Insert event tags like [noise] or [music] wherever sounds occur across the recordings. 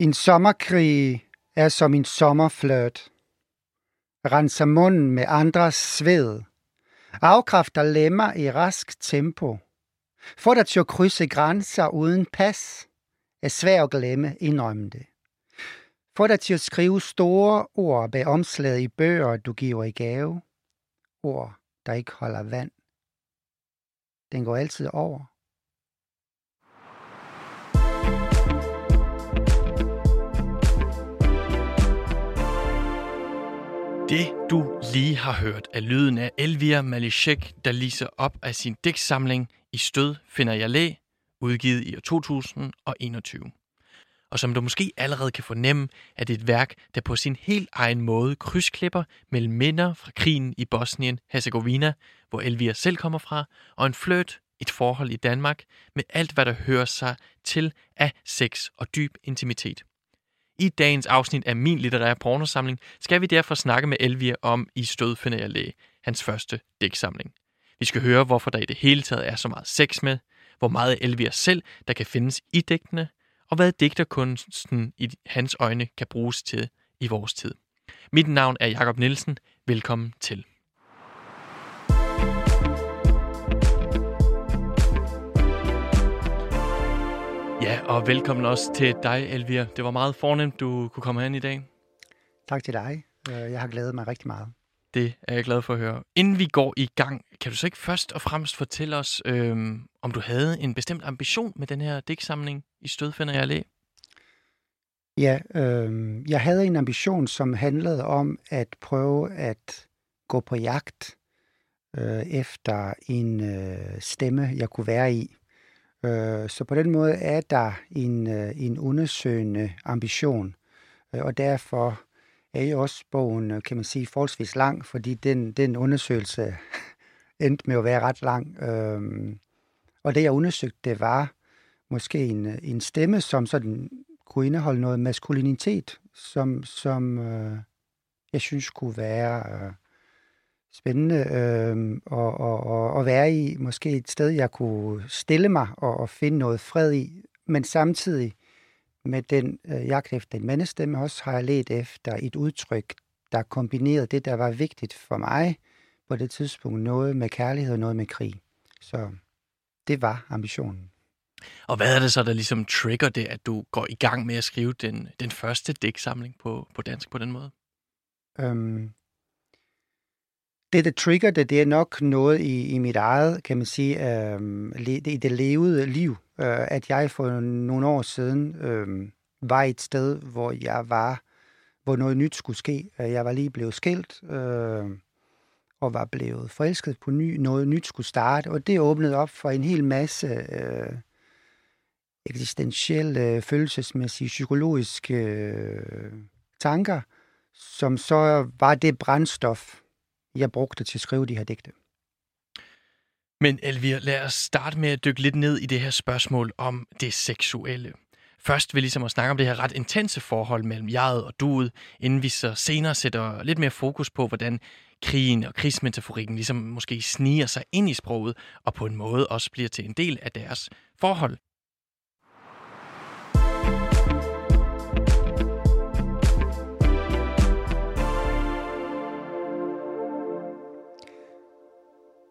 En sommerkrig er som en sommerflirt. Renser munden med andres sved. Afkræfter lemmer i rask tempo. Får dig til at krydse grænser uden pas. Er svært at glemme, indrømme det. Får dig til at skrive store ord bag omslaget i bøger, du giver i gave. Ord, der ikke holder vand. Den går altid over. Det, du lige har hørt, er lyden af Elvira Malishek, der liser op af sin digtsamling I stød finder jeg læ, udgivet i år 2021. Og som du måske allerede kan fornemme, er det et værk, der på sin helt egen måde krydsklipper mellem minder fra krigen i Bosnien-Herzegovina, hvor Elvira selv kommer fra, og en fløt, et forhold i Danmark, med alt hvad der hører sig til af sex og dyb intimitet. I dagens afsnit af min litterære pornosamling skal vi derfor snakke med Elvia om I stød finder jeg læge, hans første digtsamling. Vi skal høre, hvorfor der i det hele taget er så meget sex med, hvor meget Elvia selv, der kan findes i digtene, og hvad digterkunsten i hans øjne kan bruges til i vores tid. Mit navn er Jakob Nielsen. Velkommen til. Og velkommen også til dig, Elvira. Det var meget fornemt, du kunne komme hen i dag. Tak til dig. Øh, jeg har glædet mig rigtig meget. Det er jeg glad for at høre. Inden vi går i gang, kan du så ikke først og fremmest fortælle os, øhm, om du havde en bestemt ambition med den her digtsamling i Stødfinder jeg Allé? Ja, øh, jeg havde en ambition, som handlede om at prøve at gå på jagt øh, efter en øh, stemme, jeg kunne være i. Øh, så på den måde er der en, øh, en undersøgende ambition, øh, og derfor er jo også bogen, kan man sige, forholdsvis lang, fordi den, den undersøgelse [laughs] endte med at være ret lang. Og det, jeg undersøgte, det var måske en, en stemme, som sådan kunne indeholde noget maskulinitet, som, som jeg synes kunne være øh, spændende øh, og, og, og, og være i måske et sted, jeg kunne stille mig og, og finde noget fred i, men samtidig med den øh, jagt efter en mandestemme også har jeg let efter et udtryk, der kombinerede det, der var vigtigt for mig på det tidspunkt, noget med kærlighed og noget med krig. Så det var ambitionen. Og hvad er det så, der ligesom trigger det, at du går i gang med at skrive den, den første digtsamling på, på dansk på den måde? Øhm, det, der trigger det, det er nok noget i, i mit eget, kan man sige, øhm, i det levede liv. Øh, at jeg for nogle år siden øh, var et sted, hvor jeg var, hvor noget nyt skulle ske. Øh, jeg var lige blevet skilt, øh, og var blevet forelsket på ny. Noget nyt skulle starte, og det åbnede op for en hel masse øh, eksistentielle, følelsesmæssige, psykologiske øh, tanker, som så var det brændstof, jeg brugte til at skrive de her digte. Men Elvira, lad os starte med at dykke lidt ned i det her spørgsmål om det seksuelle. Først vil ligesom at snakke om det her ret intense forhold mellem jeget og duet, inden vi så senere sætter lidt mere fokus på, hvordan krigen og krigsmetaforikken ligesom måske sniger sig ind i sproget, og på en måde også bliver til en del af deres forhold.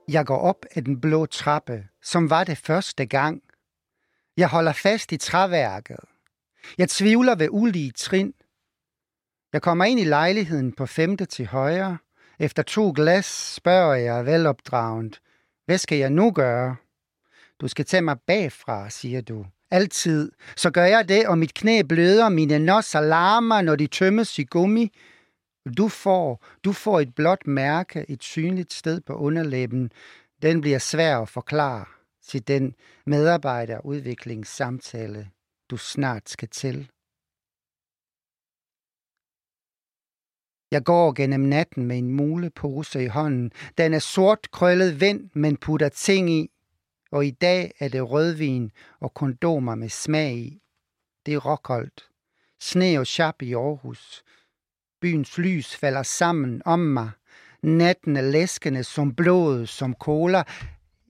Jeg går op ad den blå trappe, som var det første gang. Jeg holder fast i træværket. Jeg tvivler ved ulige trin. Jeg kommer ind i lejligheden på femte til højre. Efter to glas spørger jeg velopdragent. Hvad skal jeg nu gøre? Du skal tage mig bagfra, siger du. Altid. Så gør jeg det, og mit knæ bløder, mine nosser larmer, når de tømmes i gummi. Du får, du får et blåt mærke, et synligt sted på underlæben. Den bliver svær at forklare til den medarbejderudviklingssamtale, du snart skal til. Jeg går gennem natten med en mulepose i hånden. Den er sort krøllet vind, men putter ting i. Og i dag er det rødvin og kondomer med smag i. Det er rockholdt. Sne og chap i Aarhus. Byens lys falder sammen om mig. Natten er læskende som blod, som cola.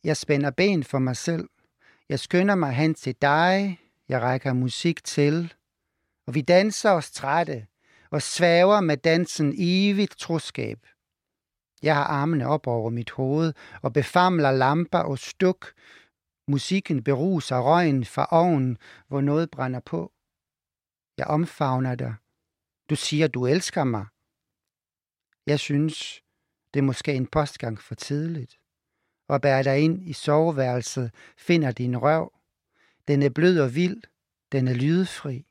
Jeg spænder ben for mig selv. Jeg skynder mig hen til dig. Jeg rækker musik til. og vi danser os trætte, og svæver med dansen evigt troskab. Jeg har armene op over mit hoved og befamler lamper og stuk. Musikken beruser røgen fra ovnen, hvor noget brænder på. Jeg omfavner dig. Du siger, du elsker mig. Jeg synes, det er måske en postgang for tidligt. Og bærer dig ind i soveværelset, finder din røv. Den er blød og vild. Den er lydefri.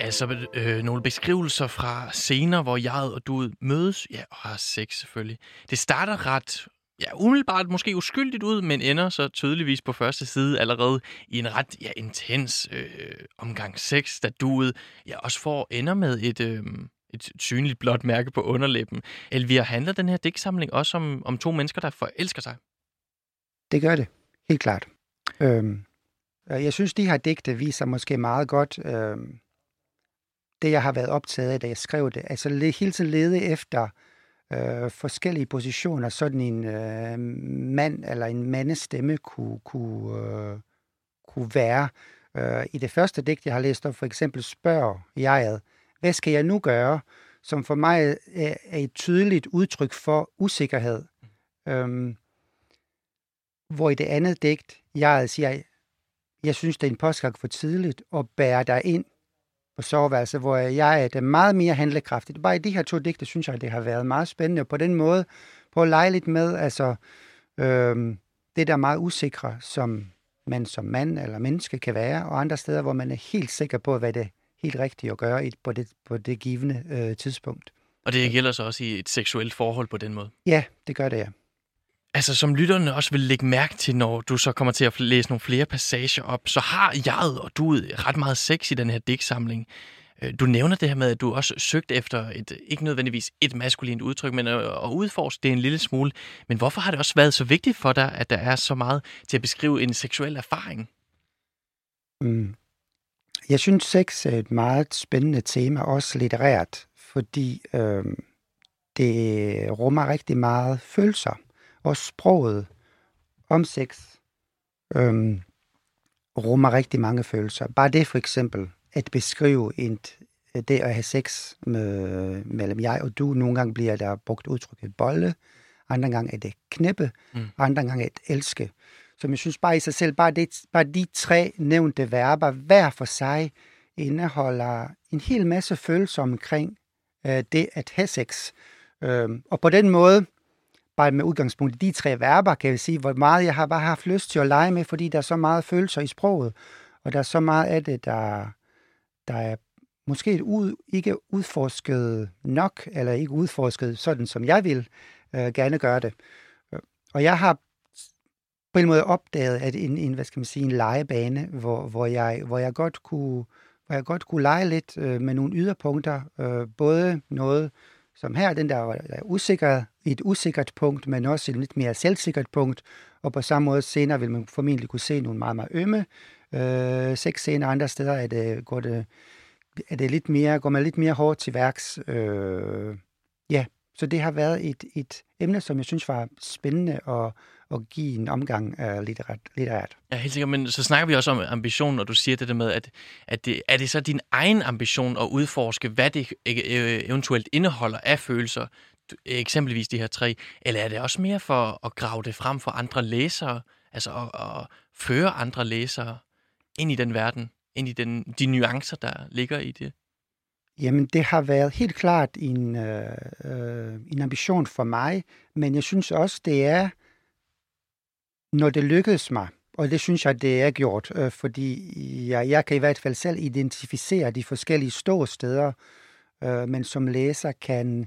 Altså øh, nogle beskrivelser fra scener, hvor jeg og du mødes, ja, og har sex selvfølgelig. Det starter ret, ja, umiddelbart måske uskyldigt ud, men ender så tydeligvis på første side allerede i en ret ja, intens øh, omgang sex, da duet ja, også får ender med et, øh, et synligt blåt mærke på underlæben. Elvira, handler den her digtsamling også om, om to mennesker, der forelsker sig? Det gør det, helt klart. Øhm, jeg synes, de her digte viser måske meget godt øhm, det, jeg har været optaget af, da jeg skrev det. Altså hele tiden lede efter øh, forskellige positioner, sådan en øh, mand eller en mandestemme kunne, kunne, øh, kunne være. Øh, I det første digt, jeg har læst op, for eksempel spørger jeg, hvad skal jeg nu gøre, som for mig er, er et tydeligt udtryk for usikkerhed. Øhm, hvor i det andet digt, jeg siger, jeg synes, det er en påskak for tidligt at bære dig ind på soveværelset, hvor jeg er det meget mere handlekraftigt. Bare i de her to digte, synes jeg, det har været meget spændende. På den måde, på at lege lidt med, altså øhm, det, der er meget usikre, som man som mand eller menneske kan være, og andre steder, hvor man er helt sikker på, hvad det helt rigtigt at gøre på det, på det givende øh, tidspunkt. Og det gælder så også i et seksuelt forhold på den måde? Ja, det gør det, ja. Altså, som lytterne også vil lægge mærke til, når du så kommer til at læse nogle flere passager op, så har jeg og du ret meget sex i den her digtsamling. Øh, du nævner det her med, at du også søgte efter et, ikke nødvendigvis et maskulint udtryk, men at udforske det en lille smule. Men hvorfor har det også været så vigtigt for dig, at der er så meget til at beskrive en seksuel erfaring? Mm. Jeg synes, sex er et meget spændende tema, også litterært, fordi øh, det rummer rigtig meget følelser og sproget om sex øhm, rummer rigtig mange følelser. Bare det for eksempel, at beskrive et, det at have sex med, mellem jeg og du. Nogle gange bliver der brugt udtrykket bolle, andre gange er det knippe, mm. andre gange er det elske. Så jeg synes bare i sig selv, bare, det, bare de tre nævnte verber, hver for sig, indeholder en hel masse følelser omkring øh, det at have sex. Øhm, og på den måde bare med udgangspunkt i de tre verber, kan jeg sige, hvor meget jeg har bare haft lyst til at lege med, fordi der er så meget følelser i sproget, og der er så meget af det, der, der er måske ud, ikke udforsket nok, eller ikke udforsket sådan, som jeg vil øh, gerne gøre det. Og jeg har på en måde opdaget, at en, en hvad skal man sige, en legebane, hvor, hvor, jeg, hvor jeg godt kunne hvor jeg godt kunne lege lidt øh, med nogle yderpunkter, øh, både noget, som her, den der er usikker, et usikkert punkt, men også et lidt mere selvsikkert punkt, og på samme måde senere vil man formentlig kunne se nogle meget, meget ømme øh, sexscener. andre steder, er det, øh, går det, er det lidt mere, går man lidt mere hårdt til værks. Øh, ja, så det har været et, et emne, som jeg synes var spændende at, at give en omgang af litterært. litterært. Ja, helt sikkert. Men så snakker vi også om ambition, når du siger det der med, at, at det, er det så din egen ambition at udforske, hvad det øh, eventuelt indeholder af følelser, eksempelvis de her tre, eller er det også mere for at grave det frem for andre læsere, altså at, at føre andre læsere ind i den verden, ind i den, de nuancer, der ligger i det? Jamen, det har været helt klart en, øh, øh, en ambition for mig, men jeg synes også, det er, når det lykkedes mig, og det synes jeg, det er gjort, øh, fordi jeg, jeg kan i hvert fald selv identificere de forskellige ståsteder, øh, men som læser kan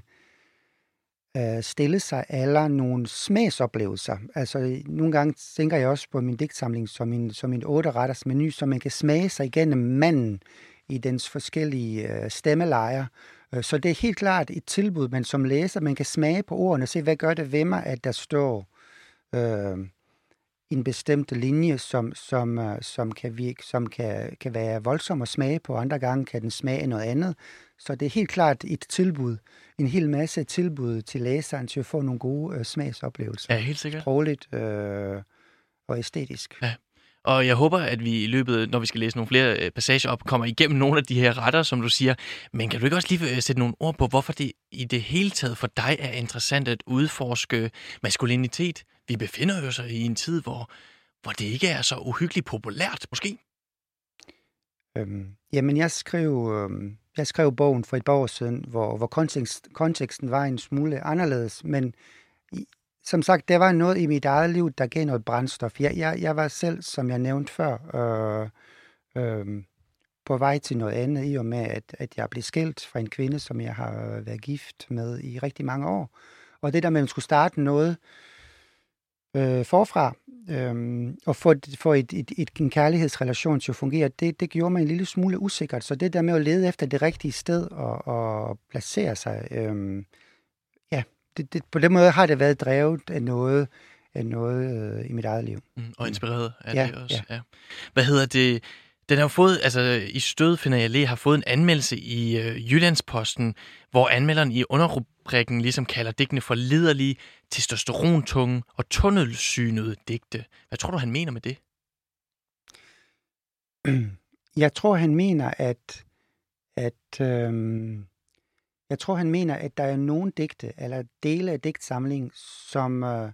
øh, stille sig alle nogle smagsoplevelser. Altså, nogle gange tænker jeg også på min digtsamling som en, som en otte-retters menu, så man kan smage sig igennem manden i dens forskellige øh, stemmelejer. Øh, så det er helt klart et tilbud, men som læser, man kan smage på ordene og se, hvad gør det ved mig, at der står øh, en bestemt linje, som, som, øh, som, kan, virke, som kan, kan være voldsom at smage på, andre gange kan den smage noget andet. Så det er helt klart et tilbud, en hel masse tilbud til læseren til at få nogle gode øh, smagsoplevelser. Ja, helt sikkert. Sprogligt øh, og æstetisk. Ja. Og jeg håber, at vi i løbet, når vi skal læse nogle flere øh, passager op, kommer igennem nogle af de her retter, som du siger. Men kan du ikke også lige øh, sætte nogle ord på, hvorfor det i det hele taget for dig er interessant at udforske maskulinitet? Vi befinder os i en tid, hvor, hvor det ikke er så uhyggeligt populært, måske? Øhm, jamen, jeg skrev, øhm, jeg skrev bogen for et par år siden, hvor, hvor kontekst, konteksten var en smule anderledes, men som sagt, der var noget i mit eget liv, der gav noget brændstof. Jeg, jeg, jeg var selv, som jeg nævnte før, øh, øh, på vej til noget andet, i og med, at, at jeg blev skilt fra en kvinde, som jeg har været gift med i rigtig mange år. Og det der med, at man skulle starte noget øh, forfra, øh, og få, få et, et, et, en kærlighedsrelation til at fungere, det, det gjorde mig en lille smule usikkert. Så det der med at lede efter det rigtige sted og, og placere sig, øh, det, det, på den måde har det været drevet af noget, af noget øh, i mit eget liv. Mm, og inspireret af ja, det også. Ja. Ja. Hvad hedder det? Den har fået, altså i stød har fået en anmeldelse i øh, Jyllandsposten, hvor anmelderen i underrubrikken ligesom kalder digtene for liderlige, testosterontunge og tunnelsynede digte. Hvad tror du, han mener med det? Jeg tror, han mener, at, at øhm, jeg tror, han mener, at der er nogle digte, eller dele af digtsamlingen, som, øh,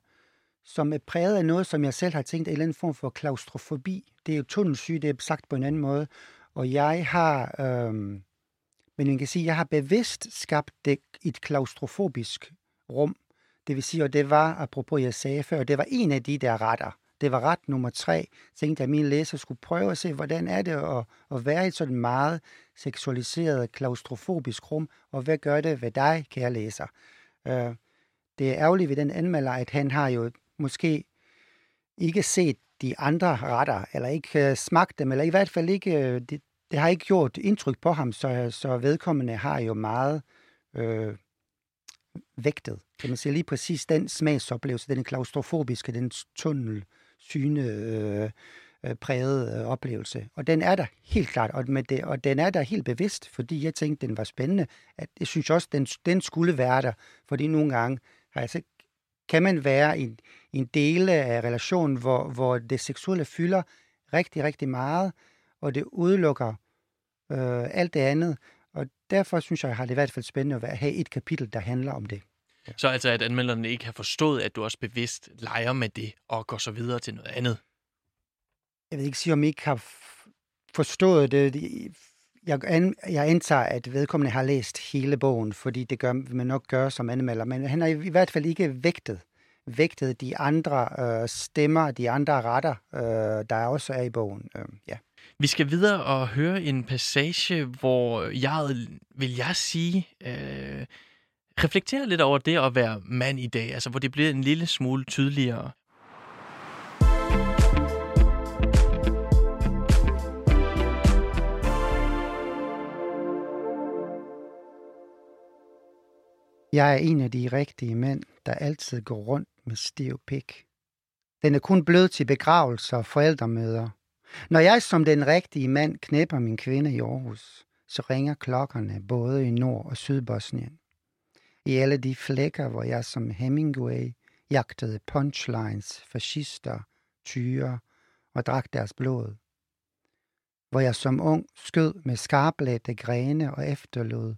som er præget af noget, som jeg selv har tænkt, en eller anden form for klaustrofobi. Det er jo tunnelsyge, det er sagt på en anden måde. Og jeg har, øhm, men man kan sige, jeg har bevidst skabt det, et klaustrofobisk rum. Det vil sige, og det var, apropos jeg sagde før, det var en af de der retter. Det var ret nummer tre. tænkte, at mine læsere skulle prøve at se, hvordan er det at, at være i et sådan meget seksualiseret, klaustrofobisk rum, og hvad gør det ved dig, kære læser? Øh, det er ærgerligt ved den anmelder, at han har jo måske ikke set de andre retter, eller ikke uh, smagt dem, eller i hvert fald ikke, øh, det, det har ikke gjort indtryk på ham, så, så vedkommende har jo meget øh, vægtet, kan man sige, lige præcis den smagsoplevelse, den klaustrofobiske, den tunnel, syne øh, øh, præget øh, oplevelse. Og den er der helt klart, og, med det, og den er der helt bevidst, fordi jeg tænkte, den var spændende. At jeg synes også, den, den skulle være der, fordi nogle gange altså, kan man være i, en del af relationen, hvor, hvor det seksuelle fylder rigtig, rigtig meget, og det udelukker øh, alt det andet. Og derfor synes jeg, har det i hvert fald spændende at have et kapitel, der handler om det. Ja. Så altså, at anmelderne ikke har forstået, at du også bevidst leger med det og går så videre til noget andet? Jeg ved ikke sige, om I ikke har forstået det. Jeg, an, jeg antager, at vedkommende har læst hele bogen, fordi det gør man nok gøre som anmelder, men han har i hvert fald ikke vægtet vægtet de andre øh, stemmer, de andre retter, øh, der også er i bogen. Øh, ja. Vi skal videre og høre en passage, hvor jeg, vil jeg sige, øh, reflektere lidt over det at være mand i dag, altså hvor det bliver en lille smule tydeligere. Jeg er en af de rigtige mænd, der altid går rundt med stiv pik. Den er kun blød til begravelser og forældremøder. Når jeg som den rigtige mand knæpper min kvinde i Aarhus, så ringer klokkerne både i Nord- og Sydbosnien i alle de flækker, hvor jeg som Hemingway jagtede punchlines, fascister, tyre og drak deres blod. Hvor jeg som ung skød med skarplætte grene og efterlod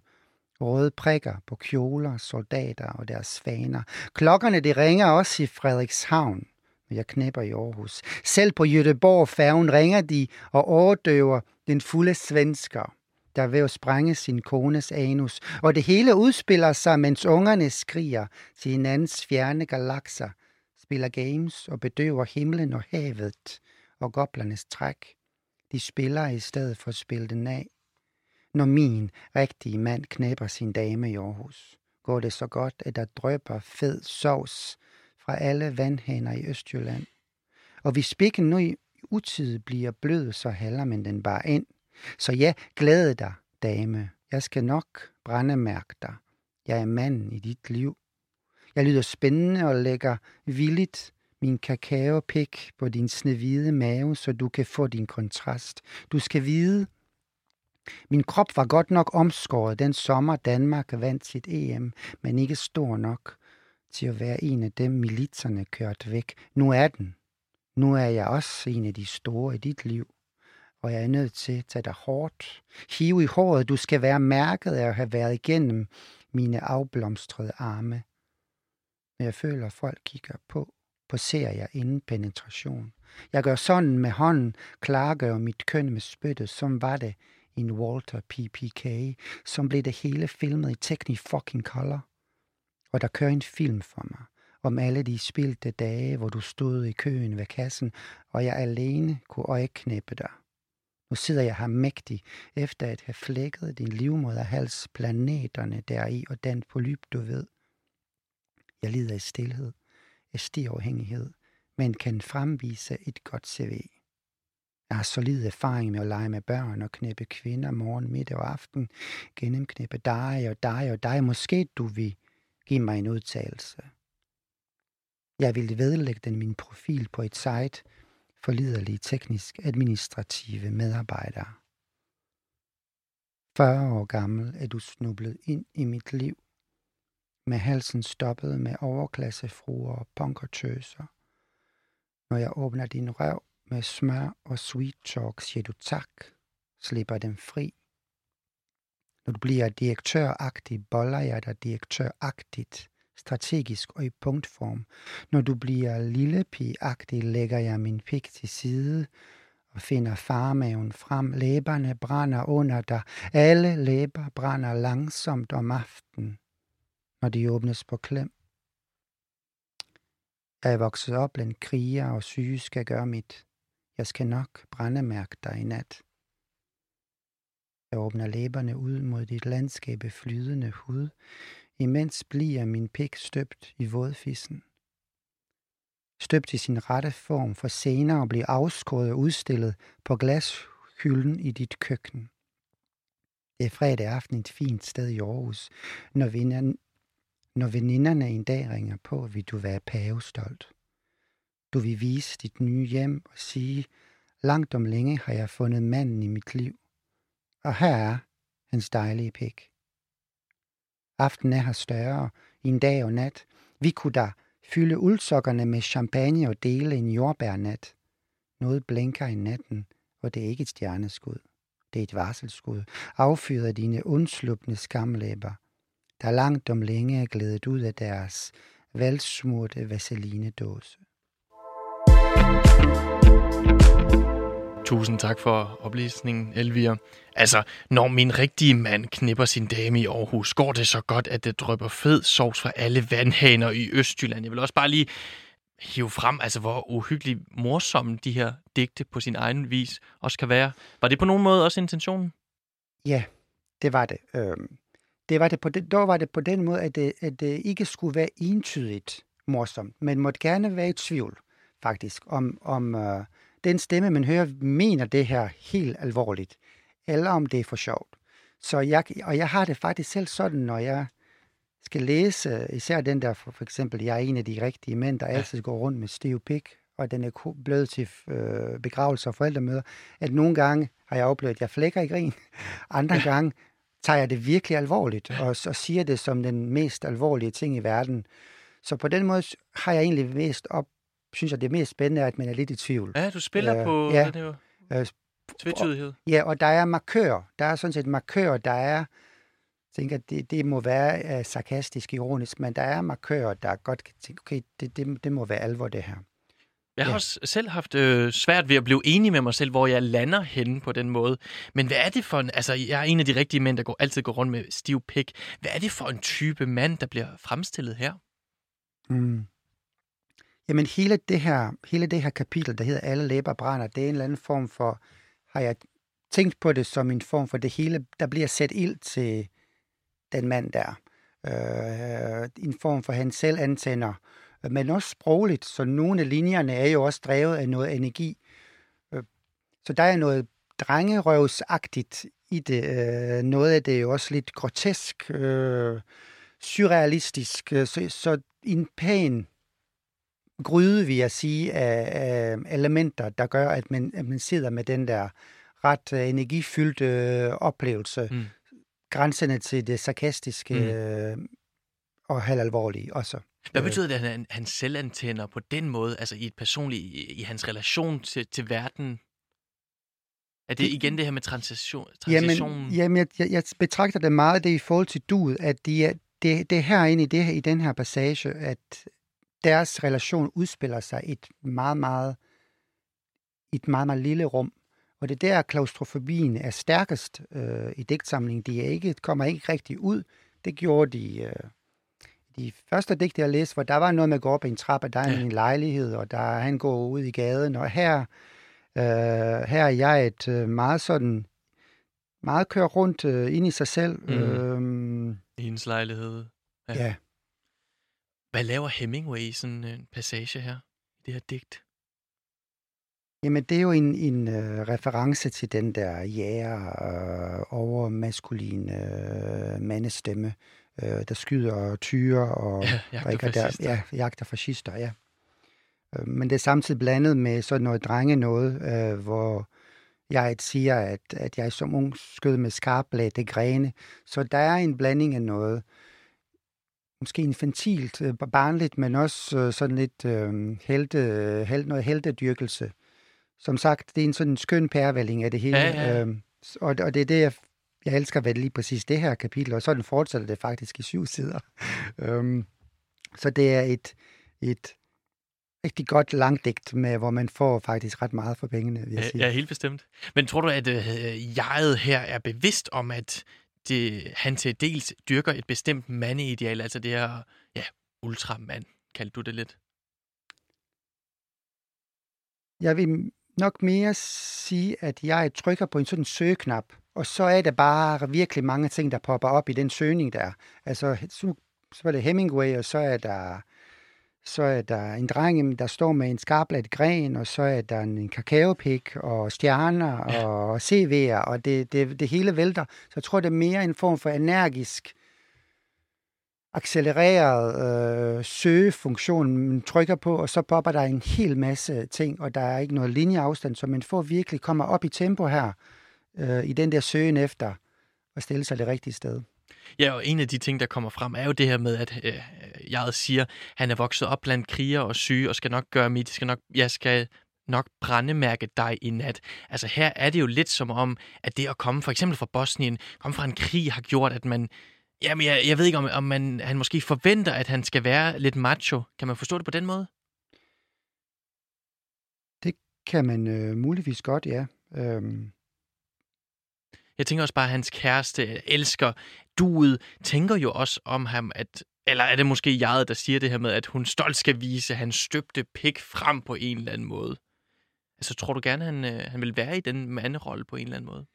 røde prikker på kjoler, soldater og deres svaner. Klokkerne de ringer også i Frederikshavn, men jeg knæpper i Aarhus. Selv på Jødeborg færgen ringer de og overdøver den fulde svensker der ved at sprænge sin kones anus, og det hele udspiller sig, mens ungerne skriger til hinandens fjerne galakser, spiller games og bedøver himlen og havet og goblernes træk. De spiller i stedet for at spille den af. Når min rigtige mand knæpper sin dame i Aarhus, går det så godt, at der drøber fed sovs fra alle vandhaner i Østjylland. Og hvis spikken nu i utid bliver blød, så halder man den bare ind – så ja, glæde dig, dame. Jeg skal nok brændemærke dig. Jeg er manden i dit liv. Jeg lyder spændende og lægger villigt min kakaopik på din snehvide mave, så du kan få din kontrast. Du skal vide, min krop var godt nok omskåret den sommer Danmark vandt sit EM, men ikke stor nok til at være en af dem, militserne kørt væk. Nu er den. Nu er jeg også en af de store i dit liv, og jeg er nødt til at tage dig hårdt. Hive i håret, du skal være mærket af at have været igennem mine afblomstrede arme. Når jeg føler, at folk kigger på, poserer jeg inden penetration. Jeg gør sådan med hånden, klargør mit køn med spyttet, som var det en Walter PPK, som blev det hele filmet i Technifucking Color. Og der kører en film for mig, om alle de spilte dage, hvor du stod i køen ved kassen, og jeg alene kunne øjeknæppe dig. Nu sidder jeg her mægtig, efter at have flækket din livmoderhals, planeterne deri og den polyp, du ved. Jeg lider i stillhed, af stirafhængighed, men kan fremvise et godt CV. Jeg har solid erfaring med at lege med børn og knæppe kvinder morgen, middag og aften, gennemknæppe dig og dig og dig. Måske du vil give mig en udtalelse. Jeg ville vedlægge den min profil på et site for liderlige teknisk administrative medarbejdere. 40 år gammel er du snublet ind i mit liv, med halsen stoppet med overklassefruer og punkertøser. Når jeg åbner din røv med smør og sweet talk, siger du tak, slipper dem fri. Når du bliver direktøragtig, boller jeg dig direktøragtigt, strategisk og i punktform. Når du bliver lillepigeagtig, lægger jeg min pik til side og finder farmaven frem. Læberne brænder under dig. Alle læber brænder langsomt om aftenen, når de åbnes på klem. Jeg er vokset op blandt kriger og syge skal gøre mit. Jeg skal nok brændemærke dig i nat. Jeg åbner læberne ud mod dit landskabe flydende hud, imens bliver min pik støbt i vådfissen. Støbt i sin rette form for senere at blive afskåret og udstillet på glashylden i dit køkken. Det er fredag aften et fint sted i Aarhus, når, vinderne, når veninderne en dag ringer på, vil du være pavestolt. Du vil vise dit nye hjem og sige, langt om længe har jeg fundet manden i mit liv. Og her er hans dejlige pik. Aften er her større, i en dag og nat. Vi kunne da fylde uldsokkerne med champagne og dele en jordbærnat. Noget blinker i natten, og det er ikke et stjerneskud. Det er et varselskud, affyret af dine undslupne skamlæber, der langt om længe er glædet ud af deres valgsmurte vaselinedåse. Tusind tak for oplysningen, Elvira. Altså, når min rigtige mand knipper sin dame i Aarhus, går det så godt, at det drøber fed sovs fra alle vandhaner i Østjylland. Jeg vil også bare lige hive frem, altså hvor uhyggeligt morsomme de her digte på sin egen vis også kan være. Var det på nogen måde også intentionen? Ja, det var det. Øhm, det var det på den, dog var det på den måde, at det, at det ikke skulle være entydigt morsomt, men måtte gerne være i tvivl, faktisk, om, om øh, den stemme, man hører, mener det her helt alvorligt, eller om det er for sjovt. Så jeg, og jeg har det faktisk selv sådan, når jeg skal læse, især den der, for, for eksempel, jeg er en af de rigtige mænd, der ja. altid går rundt med stiv pik, og den er blevet til øh, begravelser og forældremøder, at nogle gange har jeg oplevet, at jeg flækker i grin. [laughs] Andre ja. gange tager jeg det virkelig alvorligt, og, og siger det som den mest alvorlige ting i verden. Så på den måde har jeg egentlig mest op, synes jeg, det er mest spændende, at man er lidt i tvivl. Ja, du spiller øh, på ja, den her øh, tvetydighed. Ja, og der er markører. Der er sådan set markører, der er, jeg tænker, det, det må være uh, sarkastisk, ironisk, men der er markører, der godt kan tænke, okay, det, det, det må være alvor, det her. Jeg har ja. også selv haft øh, svært ved at blive enig med mig selv, hvor jeg lander henne på den måde. Men hvad er det for en... Altså, jeg er en af de rigtige mænd, der går, altid går rundt med stiv pik. Hvad er det for en type mand, der bliver fremstillet her? Mm. Jamen hele det her, hele det her kapitel, der hedder Alle læber brænder, det er en eller anden form for, har jeg tænkt på det som en form for det hele, der bliver sat ild til den mand der. Øh, en form for han selv antænder, men også sprogligt, så nogle af linjerne er jo også drevet af noget energi. Øh, så der er noget drengerøvsagtigt i det. Øh, noget af det er jo også lidt grotesk, øh, surrealistisk, øh, så, så en pæn gryde, vil jeg sige, af, af elementer, der gør, at man, at man sidder med den der ret uh, energifyldte uh, oplevelse, mm. grænsende til det sarkastiske mm. uh, og halvalvorlige også. Hvad betyder det, at han, han selv antænder på den måde, altså i et personligt, i, i hans relation til, til verden? Er det igen det her med transition? transitionen? Jamen, jamen jeg, jeg betragter det meget det i forhold til duet, at de er, det, det er herinde i, det her, i den her passage, at deres relation udspiller sig i et meget, meget, et meget, meget lille rum. Og det er der, klaustrofobien er stærkest øh, i digtsamlingen. De er ikke, kommer ikke rigtig ud. Det gjorde de øh, de første digte, jeg læste, hvor der var noget med at gå op i en trappe, der er ja. en lejlighed, og der han går ud i gaden, og her, øh, her er jeg et øh, meget sådan, meget kører rundt øh, ind i sig selv. Mm. Øh, I hendes lejlighed. Ja. ja. Hvad laver Hemingway i sådan en passage her, i det her digt? Jamen, det er jo en, en uh, reference til den der jæger uh, over maskulin uh, mandestemme, uh, der skyder tyre og ja, jagter der, ja, jagter fascister, ja. Uh, men det er samtidig blandet med sådan noget drenge noget, uh, hvor jeg siger, at, at jeg som ung skød med skarpladte grene. Så der er en blanding af noget, måske infantilt, barnligt, men også sådan lidt uh, helte, held, noget heldedyrkelse som sagt, det er en sådan skøn pærevælling af det hele. Ja, ja. Øhm, og, og det er det, jeg, jeg elsker ved lige præcis det her kapitel, og sådan fortsætter det faktisk i syv sider. [laughs] øhm, så det er et, et rigtig godt langdigt, med, hvor man får faktisk ret meget for pengene, vil jeg sige. Ja, helt bestemt. Men tror du, at øh, jeget her er bevidst om, at det, han til dels dyrker et bestemt mandeideal, altså det her ja, ultramand, kaldte du det lidt? Jeg vil nok mere sige, at jeg trykker på en sådan søgeknap, og så er det bare virkelig mange ting, der popper op i den søgning der. Altså, så, så er det Hemingway, og så er der så er der en dreng, der står med en skarplat gren, og så er der en kakaopik, og stjerner, og CV'er, og det, det, det hele vælter. Så jeg tror, det er mere en form for energisk accelereret øh, søgefunktion, man trykker på, og så popper der en hel masse ting, og der er ikke noget linjeafstand, så man får virkelig kommer op i tempo her, øh, i den der søgen efter at stille sig det rigtige sted. Ja, og en af de ting, der kommer frem, er jo det her med, at øh, jeg siger, han er vokset op blandt kriger og syge, og skal nok gøre mit, skal nok, jeg skal nok brændemærke dig i nat. Altså her er det jo lidt som om, at det at komme for eksempel fra Bosnien, komme fra en krig, har gjort, at man Jamen, jeg, jeg ved ikke, om, om man, han måske forventer, at han skal være lidt macho. Kan man forstå det på den måde? Det kan man øh, muligvis godt, ja. Øhm. Jeg tænker også bare, at hans kæreste elsker duet, tænker jo også om ham, at eller er det måske jeg, der siger det her med, at hun stolt skal vise hans støbte pik frem på en eller anden måde? Altså, tror du gerne, han, øh, han vil være i den manderolle på en eller anden måde?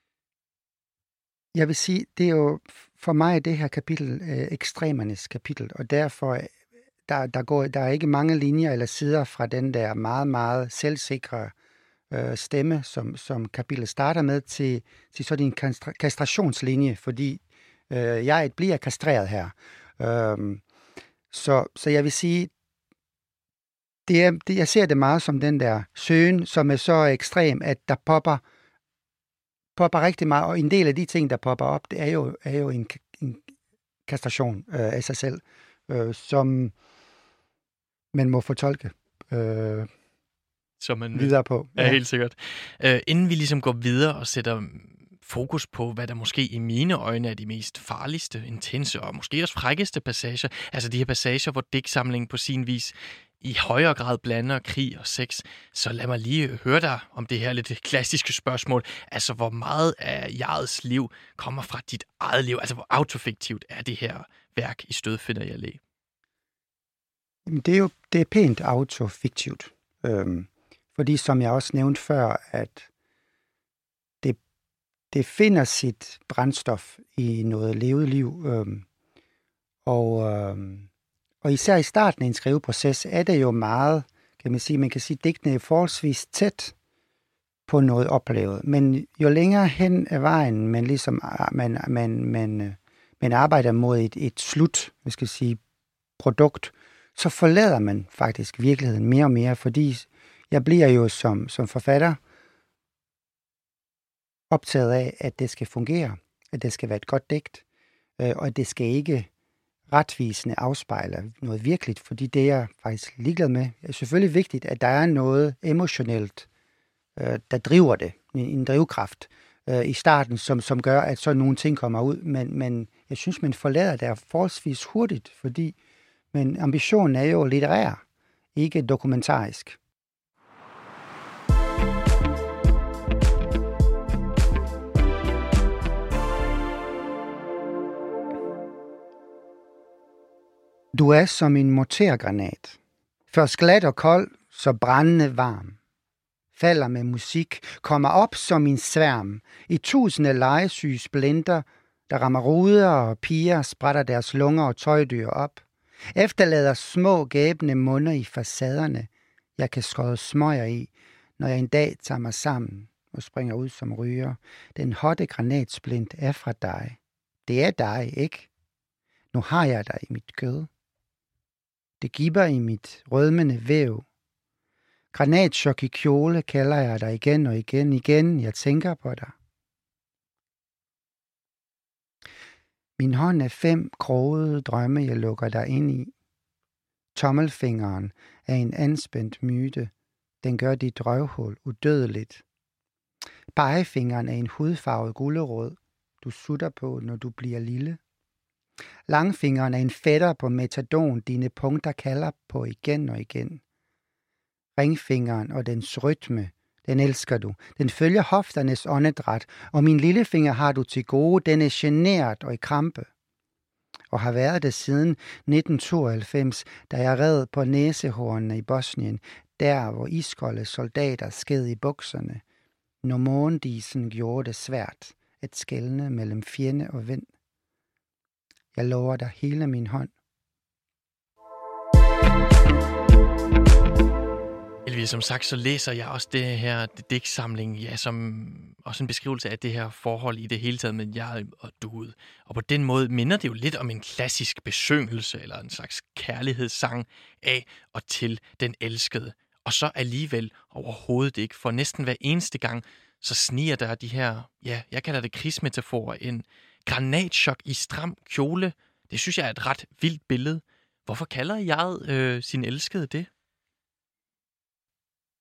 Jeg vil sige, det er jo for mig det her kapitel øh, ekstremernes kapitel, og derfor øh, der, der, går, der er ikke mange linjer eller sider fra den der meget, meget selvsikre øh, stemme, som, som kapitlet starter med, til, til sådan en kastrationslinje, fordi øh, jeg bliver kastreret her. Øh, så, så jeg vil sige, det er, det, jeg ser det meget som den der søgen, som er så ekstrem, at der popper popper rigtig meget, og en del af de ting, der popper op, det er jo, er jo en, en kastration øh, af sig selv, øh, som man må fortolke øh, som man videre på. Ja, ja helt sikkert. Øh, inden vi ligesom går videre og sætter fokus på, hvad der måske i mine øjne er de mest farligste, intense og måske også frækkeste passager. Altså de her passager, hvor digtsamlingen på sin vis i højere grad blander krig og sex. Så lad mig lige høre dig om det her lidt klassiske spørgsmål. Altså, hvor meget af jegets liv kommer fra dit eget liv? Altså, hvor autofiktivt er det her værk i stød finder jeg læ? Det er jo det er pænt autofiktivt. Øhm, fordi som jeg også nævnte før, at det finder sit brændstof i noget levet liv. Øhm, og øh, og især i starten af en skriveproces er det jo meget, kan man sige, man kan sige, digtene er forholdsvis tæt på noget oplevet. Men jo længere hen ad vejen, man ligesom ah, man, man, man, øh, man arbejder mod et, et slut, vi skal sige, produkt, så forlader man faktisk virkeligheden mere og mere, fordi jeg bliver jo som, som forfatter optaget af, at det skal fungere, at det skal være et godt digt, øh, og at det skal ikke retvisende afspejle noget virkeligt, fordi det er jeg faktisk ligeglad med. Det er selvfølgelig vigtigt, at der er noget emotionelt, øh, der driver det, en, en drivkraft øh, i starten, som, som gør, at så nogle ting kommer ud, men, men jeg synes, man forlader det forholdsvis hurtigt, fordi men ambitionen er jo litterær, ikke dokumentarisk. Du er som en mortergranat. Først glat og kold, så brændende varm. Falder med musik, kommer op som en sværm. I tusinde legesyge splinter, der rammer ruder og piger, sprætter deres lunger og tøjdyr op. Efterlader små gæbende munder i facaderne, jeg kan skåde smøger i, når jeg en dag tager mig sammen og springer ud som ryger. Den hotte granatsplint er fra dig. Det er dig, ikke? Nu har jeg dig i mit kød. Det giver i mit rødmende væv. Granatschok i kjole kalder jeg dig igen og igen, igen, jeg tænker på dig. Min hånd er fem krogede drømme, jeg lukker dig ind i. Tommelfingeren er en anspændt myte. Den gør dit drøvhul udødeligt. Pegefingeren er en hudfarvet gullerod, du sutter på, når du bliver lille. Langfingeren er en fætter på metadon, dine punkter kalder på igen og igen. Ringfingeren og dens rytme, den elsker du. Den følger hofternes åndedræt, og min lillefinger har du til gode, den er generet og i krampe. Og har været det siden 1992, da jeg red på næsehornene i Bosnien, der hvor iskolde soldater sked i bukserne, når morgendisen gjorde det svært at skælne mellem fjende og vind. Jeg lover dig hele min hånd. Elvia, som sagt, så læser jeg også det her digtsamling, ja, som også en beskrivelse af det her forhold i det hele taget med jeg og du. Og på den måde minder det jo lidt om en klassisk besøgelse, eller en slags kærlighedssang af og til den elskede. Og så alligevel overhovedet ikke, for næsten hver eneste gang, så sniger der de her, ja, jeg kalder det krigsmetaforer ind, granatchok i stram kjole. Det synes jeg er et ret vildt billede. Hvorfor kalder jeg øh, sin elskede det?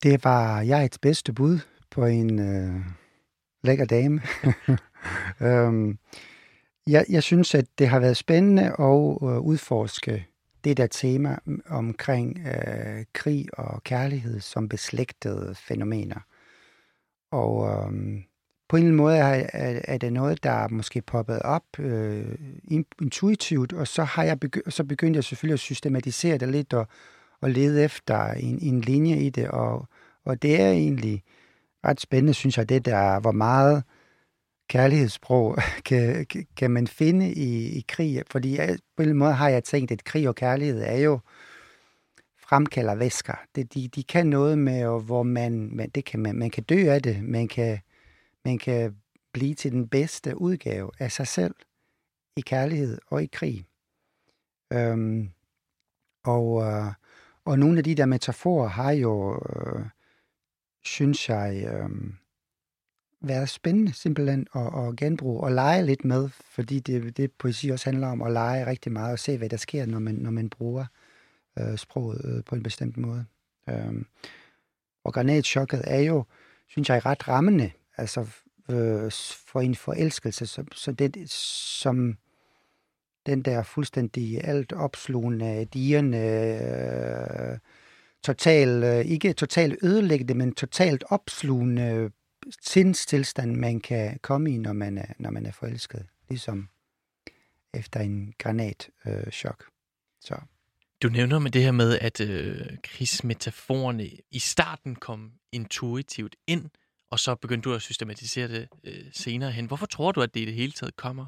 Det var jeg et bedste bud på en øh, lækker dame. [laughs] øhm, jeg, jeg synes, at det har været spændende at øh, udforske det der tema omkring øh, krig og kærlighed som beslægtede fænomener. Og øh, på en eller anden måde er, er, er det noget, der er måske poppet op øh, intuitivt, og så har jeg begy- så begyndte jeg selvfølgelig at systematisere det lidt og, og lede efter en, en linje i det, og, og det er egentlig ret spændende, synes jeg, det der, hvor meget kærlighedssprog [laughs] kan, kan man finde i, i krig, fordi jeg, på en måde har jeg tænkt, at krig og kærlighed er jo fremkalder væsker. Det, de, de kan noget med, hvor man, man, det kan man, man kan dø af det, man kan man kan blive til den bedste udgave af sig selv i kærlighed og i krig. Øhm, og, øh, og nogle af de der metaforer har jo, øh, synes jeg, øh, været spændende simpelthen at, at genbruge og lege lidt med, fordi det, det poesi også handler om at lege rigtig meget og se, hvad der sker, når man, når man bruger øh, sproget øh, på en bestemt måde. Øhm, og granatchokket er jo, synes jeg, ret rammende altså øh, for en forelskelse, så, så det, som den der fuldstændig alt opslugende, digerne, øh, total, øh, ikke totalt ødelæggende, men totalt opslugende øh, sindstilstand, man kan komme i, når man er, når man er forelsket. Ligesom efter en granatchok. Øh, så. Du nævner med det her med, at øh, krigsmetaforerne i starten kom intuitivt ind, og så begyndte du at systematisere det øh, senere hen. Hvorfor tror du, at det i det hele taget kommer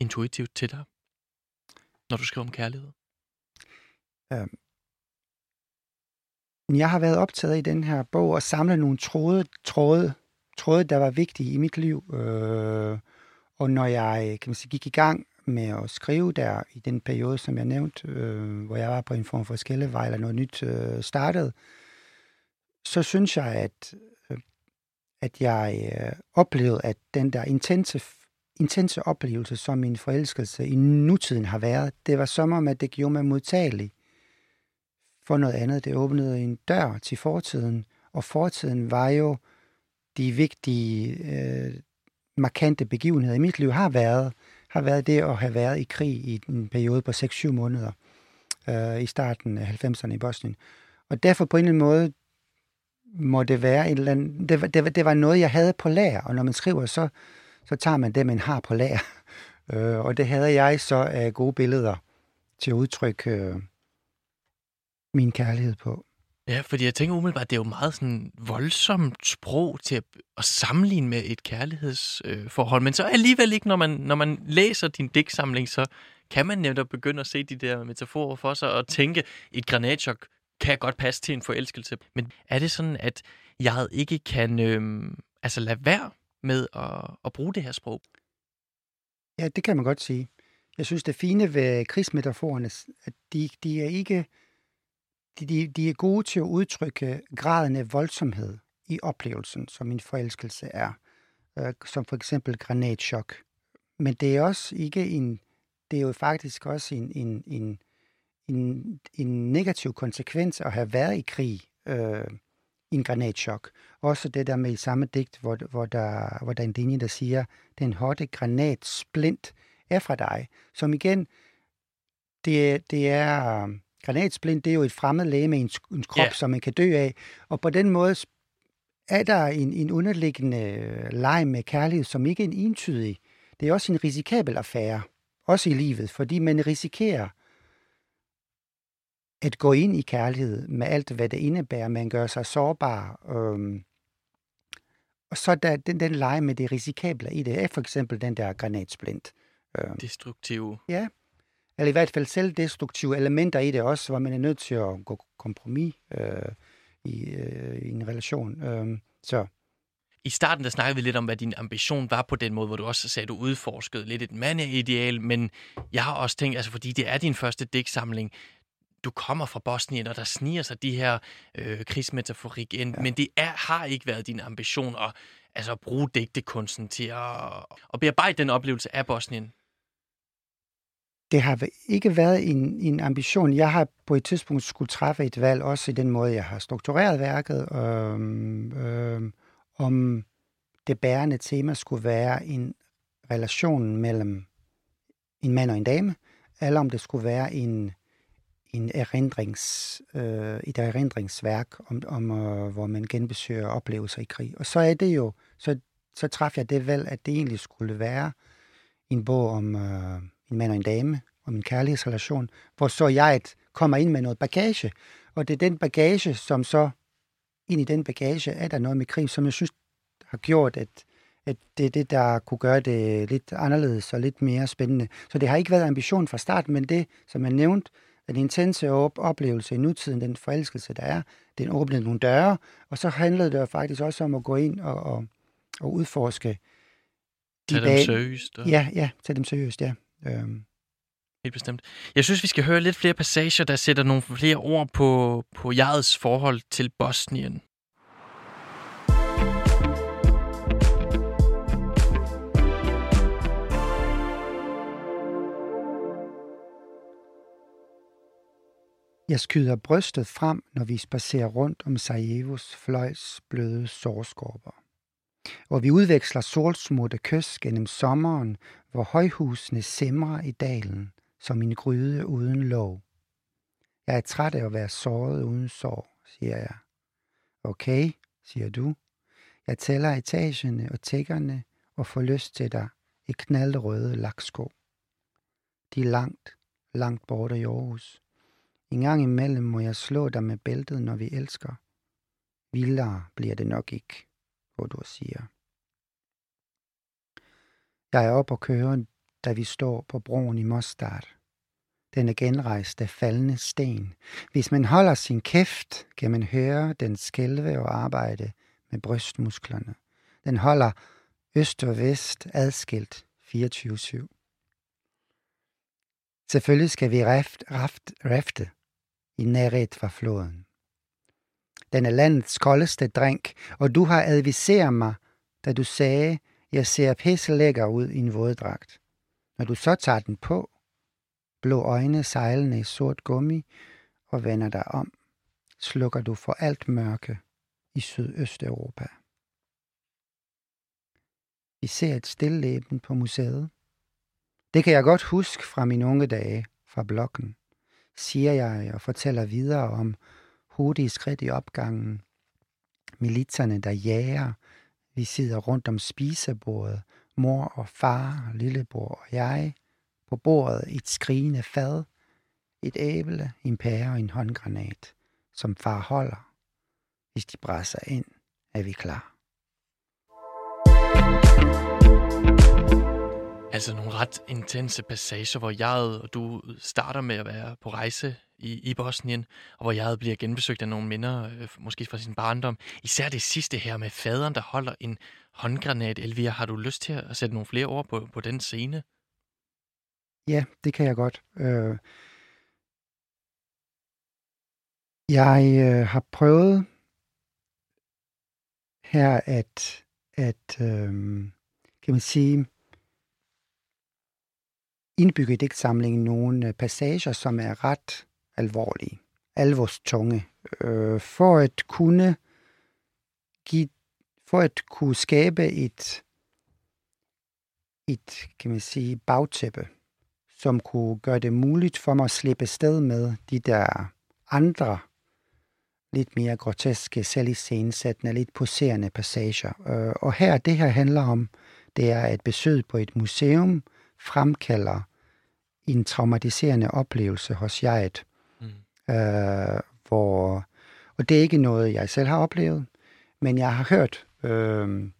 intuitivt til dig, når du skriver om kærlighed? Øhm. Jeg har været optaget i den her bog og samle nogle tråde, tråde, tråde der var vigtige i mit liv. Øh, og når jeg kan man sige, gik i gang med at skrive der i den periode, som jeg nævnte, øh, hvor jeg var på en form for skældevej eller noget nyt øh, startede, så synes jeg, at at jeg øh, oplevede, at den der intense, intense oplevelse, som min forelskelse i nutiden har været. Det var som om, at det gjorde mig modtagelig for noget andet. Det åbnede en dør til fortiden, og fortiden var jo de vigtige, øh, markante begivenheder i mit liv har været, har været det at have været i krig i en periode på 6-7 måneder øh, i starten af 90'erne i Bosnien. Og derfor på en eller anden måde må det være en eller anden, det, det, var, det var noget, jeg havde på lager, og når man skriver, så, så tager man det, man har på lager. [laughs] Øh, og det havde jeg så af gode billeder til at udtrykke øh, min kærlighed på. Ja, fordi jeg tænker umiddelbart, det er jo meget sådan voldsomt sprog til at, at sammenligne med et kærlighedsforhold, øh, men så alligevel ikke, når man, når man læser din digtsamling, så kan man netop begynde at se de der metaforer for sig og tænke, et granatchok kan godt passe til en forelskelse. Men er det sådan, at jeg ikke kan øh, altså lade være med at, at bruge det her sprog? Ja, det kan man godt sige. Jeg synes, det fine ved krigsmetaforerne, at de, de er ikke de, de er gode til at udtrykke graden af voldsomhed i oplevelsen, som en forelskelse er. Øh, som for eksempel granatschok. Men det er også ikke en, det er jo faktisk også en, en, en, en, en negativ konsekvens at have været i krig øh, i en granatchok. Også det der med i samme digt, hvor, hvor, der, hvor der er en linje, der siger, den hotte granat splint er fra dig. Som igen, det, det er Granatsplint, det er jo et fremmed læge med en, en krop, ja. som man kan dø af. Og på den måde er der en, en underliggende øh, leg med kærlighed, som ikke er en entydig. Det er også en risikabel affære, også i livet, fordi man risikerer at gå ind i kærlighed med alt, hvad det indebærer. Man gør sig sårbar. Øhm, og så der, den, den leg med det risikable i det er for eksempel den der granatsplint. Øhm, Destruktive. Ja, eller i hvert fald selvdestruktive elementer i det også, hvor man er nødt til at gå kompromis øh, i, øh, i en relation. Øh, så i starten der snakkede vi lidt om, hvad din ambition var på den måde, hvor du også sagde, at du udforskede lidt et mandeideal, men jeg har også tænkt, altså fordi det er din første digtsamling, du kommer fra Bosnien, og der sniger sig de her øh, krigsmetaforik ind, ja. men det er, har ikke været din ambition at, altså, at bruge digtekunsten til at, at bearbejde den oplevelse af Bosnien det har ikke været en, en ambition. Jeg har på et tidspunkt skulle træffe et valg, også i den måde, jeg har struktureret værket, øhm, øhm, om det bærende tema skulle være en relation mellem en mand og en dame, eller om det skulle være en, en erindrings, øh, et erindringsværk, om, om øh, hvor man genbesøger oplevelser i krig. Og så er det jo, så, så traf jeg det valg, at det egentlig skulle være en bog om øh, en mand og en dame, om en kærlighedsrelation, hvor så jeg et, kommer ind med noget bagage, og det er den bagage, som så, ind i den bagage, er der noget med krig, som jeg synes har gjort, at, at det er det, der kunne gøre det lidt anderledes og lidt mere spændende. Så det har ikke været ambition fra start, men det, som jeg nævnte, den intense op- oplevelse i nutiden, den forelskelse, der er, den åbnede nogle døre, og så handlede det faktisk også om at gå ind og, og, og udforske de Tag dem seriøst. Ja, ja, tag dem seriøst, ja. Øhm. Helt bestemt. Jeg synes, vi skal høre lidt flere passager, der sætter nogle flere ord på, på jegets forhold til Bosnien. Jeg skyder brystet frem, når vi spacerer rundt om Sarajevos fløjs bløde sårskorper hvor vi udveksler solsmutte kys gennem sommeren, hvor højhusene simrer i dalen som en gryde uden låg. Jeg er træt af at være såret uden sår, siger jeg. Okay, siger du. Jeg tæller etagerne og tækkerne og får lyst til dig i knaldrøde laksko. De er langt, langt borte i Aarhus. En gang imellem må jeg slå dig med bæltet, når vi elsker. Vildere bliver det nok ikke hvor du siger. Jeg er op og kører, da vi står på broen i Mostar. Den er genrejst af faldende sten. Hvis man holder sin kæft, kan man høre den skælve og arbejde med brystmusklerne. Den holder øst og vest adskilt 24-7. Selvfølgelig skal vi raft, raft, rafte i nærhed fra floden. Den er landets koldeste drink, og du har adviseret mig, da du sagde, Jeg ser pisse lækker ud i en våddragt. Når du så tager den på, blå øjne sejlende i sort gummi og vender dig om, slukker du for alt mørke i Sydøsteuropa. Vi ser et stilleben på museet. Det kan jeg godt huske fra mine unge dage fra blokken, siger jeg og fortæller videre om hurtige skridt i opgangen, militserne, der jager, vi sidder rundt om spisebordet, mor og far, lillebror og jeg, på bordet et skrigende fad, et æble, en pære og en håndgranat, som far holder. Hvis de brænder ind, er vi klar. Altså nogle ret intense passager, hvor jeg og du starter med at være på rejse i, i Bosnien, og hvor jeg bliver genbesøgt af nogle minder, øh, måske fra sin barndom. Især det sidste her med faderen, der holder en håndgranat. Elvira, har du lyst til at sætte nogle flere ord på, på den scene? Ja, det kan jeg godt. Øh, jeg øh, har prøvet her at, at øh, kan man sige, indbygge i digtsamlingen nogle øh, passager, som er ret alvorlige, alvorstunge, øh, for at kunne give, for at kunne skabe et, et, kan man sige, bagtæppe, som kunne gøre det muligt for mig at slippe sted med de der andre, lidt mere groteske, selviscenesættende, lidt poserende passager. Øh, og her, det her handler om, det er, et besøg på et museum fremkalder en traumatiserende oplevelse hos jeget, mm. øh, hvor, og det er ikke noget, jeg selv har oplevet, men jeg har hørt, øh,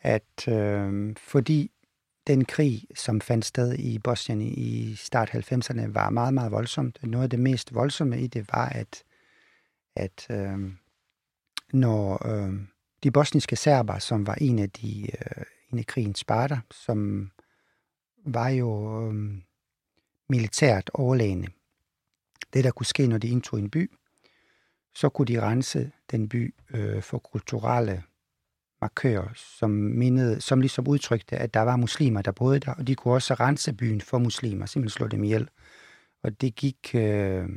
at øh, fordi den krig, som fandt sted i Bosnien i start 90'erne, var meget, meget voldsomt. Noget af det mest voldsomme i det var, at, at øh, når øh, de bosniske serber, som var en af de øh, en af krigens parter, som var jo øh, militært overlægende. Det, der kunne ske, når de indtog en by, så kunne de rense den by øh, for kulturelle markører, som, mindede, som ligesom udtrykte, at der var muslimer, der boede der, og de kunne også rense byen for muslimer, simpelthen slå dem ihjel. Og det gik øh,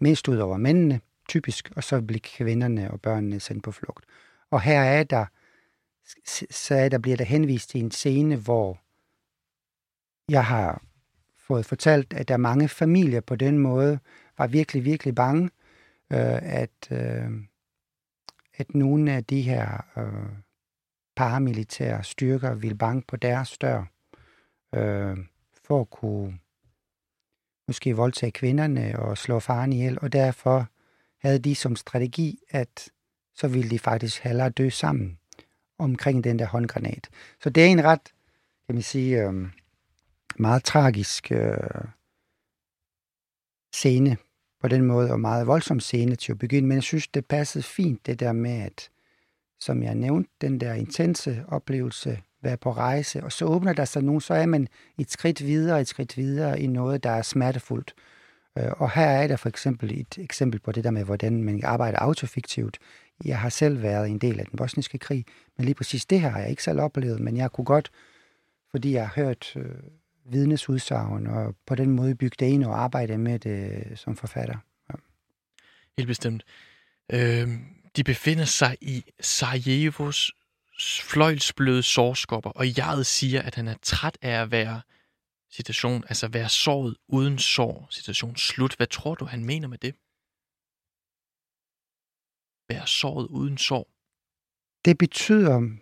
mest ud over mændene, typisk, og så blev kvinderne og børnene sendt på flugt. Og her er der, så er der bliver der henvist til en scene, hvor jeg har fået fortalt, at der er mange familier på den måde var virkelig, virkelig bange, øh, at, øh, at nogle af de her øh, paramilitære styrker ville banke på deres dør øh, for at kunne måske voldtage kvinderne og slå faren ihjel, og derfor havde de som strategi, at så ville de faktisk hellere dø sammen omkring den der håndgranat. Så det er en ret, kan man sige, øh, meget tragisk øh, scene på den måde, og meget voldsom scene til at begynde, men jeg synes, det passede fint, det der med, at, som jeg nævnte, den der intense oplevelse, være på rejse, og så åbner der sig nogen, så er man et skridt videre, et skridt videre i noget, der er smertefuldt. Øh, og her er der for eksempel et eksempel på det der med, hvordan man arbejder autofiktivt. Jeg har selv været en del af den bosniske krig, men lige præcis det her har jeg ikke selv oplevet, men jeg kunne godt, fordi jeg har hørt øh, vidnesudsagn, og på den måde bygge det ind og arbejde med det som forfatter. Ja. Helt bestemt. Øh, de befinder sig i Sarajevos fløjlsbløde sårskopper, og jeg siger, at han er træt af at være situation, altså være såret uden sår, situation slut. Hvad tror du, han mener med det? Være såret uden sår? Det betyder,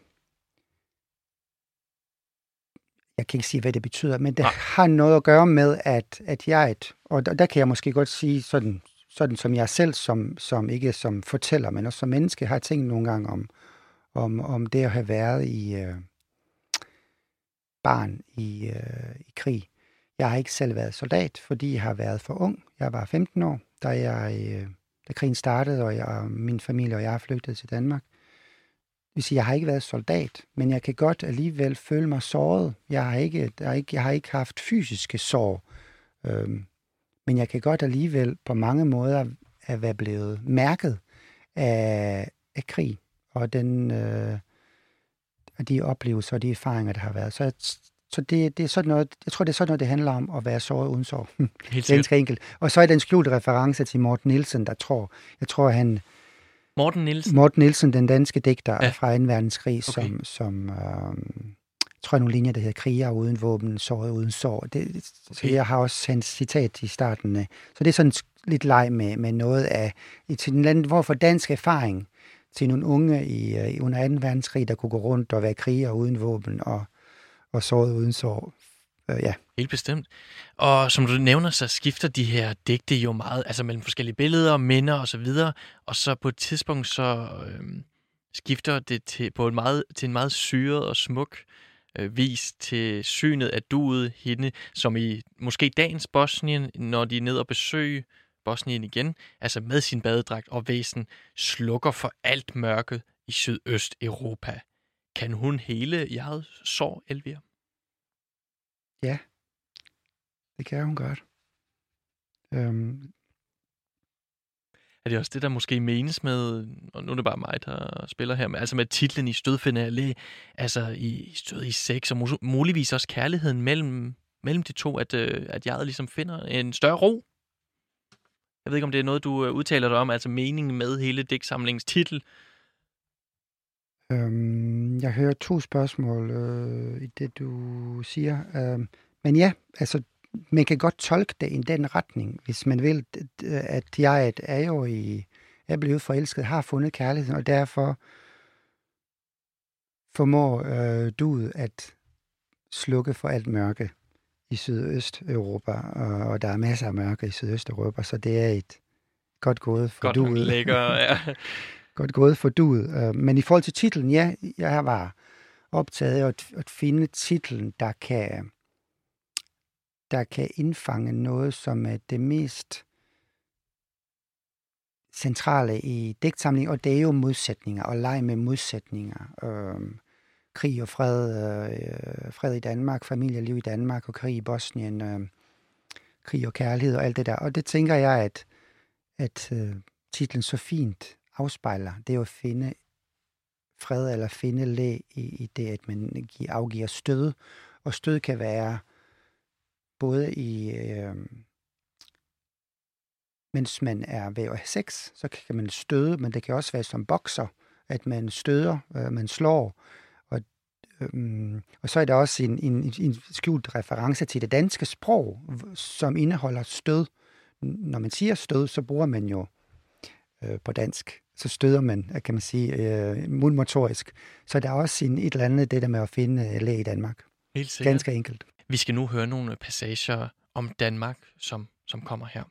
jeg kan ikke sige, hvad det betyder, men det ja. har noget at gøre med, at, at jeg, et, og der, der kan jeg måske godt sige, sådan, sådan som jeg selv, som, som ikke som fortæller, men også som menneske, har tænkt nogle gange om, om, om det at have været i øh, barn i, øh, i krig. Jeg har ikke selv været soldat, fordi jeg har været for ung. Jeg var 15 år, da, jeg, øh, da krigen startede, og jeg, min familie og jeg flygtede til Danmark vil sige, jeg har ikke været soldat, men jeg kan godt alligevel føle mig såret. Jeg har ikke, jeg har ikke, jeg har ikke haft fysiske sår, øhm, men jeg kan godt alligevel på mange måder at være blevet mærket af, af krig. Og den, øh, de oplevelser og de erfaringer, der har været. Så, så det, det er sådan noget, jeg tror, det er sådan noget, det handler om at være såret uden sorg. Helt Ganske enkelt. Og så er den skjulte reference til Morten Nielsen, der tror, jeg tror, han... Morten Nielsen? Morten Nielsen, den danske digter ja. fra 2. verdenskrig, okay. som, som øh, tror jeg, nogle linjer, der hedder kriger uden våben, såret uden sorg. Det, okay. Så jeg har også hans citat i starten. Så det er sådan lidt leg med, med noget af, til en anden, hvorfor dansk erfaring til nogle unge i, uh, under 2. verdenskrig, der kunne gå rundt og være kriger uden våben og, og såret uden sorg øh, ja. Helt bestemt. Og som du nævner, så skifter de her digte jo meget, altså mellem forskellige billeder, minder og så videre, og så på et tidspunkt så øh, skifter det til, på en meget, til en meget syret og smuk øh, vis til synet af duet hende, som i måske dagens Bosnien, når de er ned og besøge Bosnien igen, altså med sin badedragt og væsen, slukker for alt mørket i Sydøst-Europa. Kan hun hele jeg sår, Elvira? Ja, det kan hun godt. Øhm. Er det også det, der måske menes med, og nu er det bare mig, der spiller her, men altså med titlen i stødfinale, altså i Stød i sex, og muligvis også kærligheden mellem, mellem de to, at, øh, at jeg ligesom finder en større ro jeg ved ikke, om det er noget, du øh, udtaler dig om, altså meningen med hele digtsamlingens titel. Øhm, jeg hører to spørgsmål øh, i det, du siger. Øhm, men ja, altså, man kan godt tolke det i den retning, hvis man vil, at jeg er jo i, er blevet forelsket, har fundet kærligheden, og derfor formår øh, du at slukke for alt mørke i Sydøst-Europa, og der er masser af mørke i Sydøst-Europa, så det er et godt gået for godt duet. Lækker, [laughs] ja godt gået for duet. Øh, men i forhold til titlen, ja, jeg var optaget af at, at finde titlen, der kan, der kan indfange noget, som er det mest centrale i digtsamlingen, og det er jo modsætninger, og lege med modsætninger. Øhm, krig og fred, øh, fred i Danmark, familieliv i Danmark og krig i Bosnien, øh, krig og kærlighed og alt det der. Og det tænker jeg, at, at øh, titlen så fint afspejler. Det er jo at finde fred eller finde læ i, i det, at man giver, afgiver stød. Og stød kan være både i... Øh, mens man er ved at have sex, så kan man støde, men det kan også være som bokser, at man støder, øh, man slår, Og, Øhm, og så er der også en, en, en skjult reference til det danske sprog, som indeholder stød. Når man siger stød, så bruger man jo øh, på dansk, så støder man, kan man sige, øh, mundmotorisk. Så der er også en, et eller andet det der med at finde læge i Danmark. Helt sikkert. Ganske enkelt. Vi skal nu høre nogle passager om Danmark, som, som kommer her.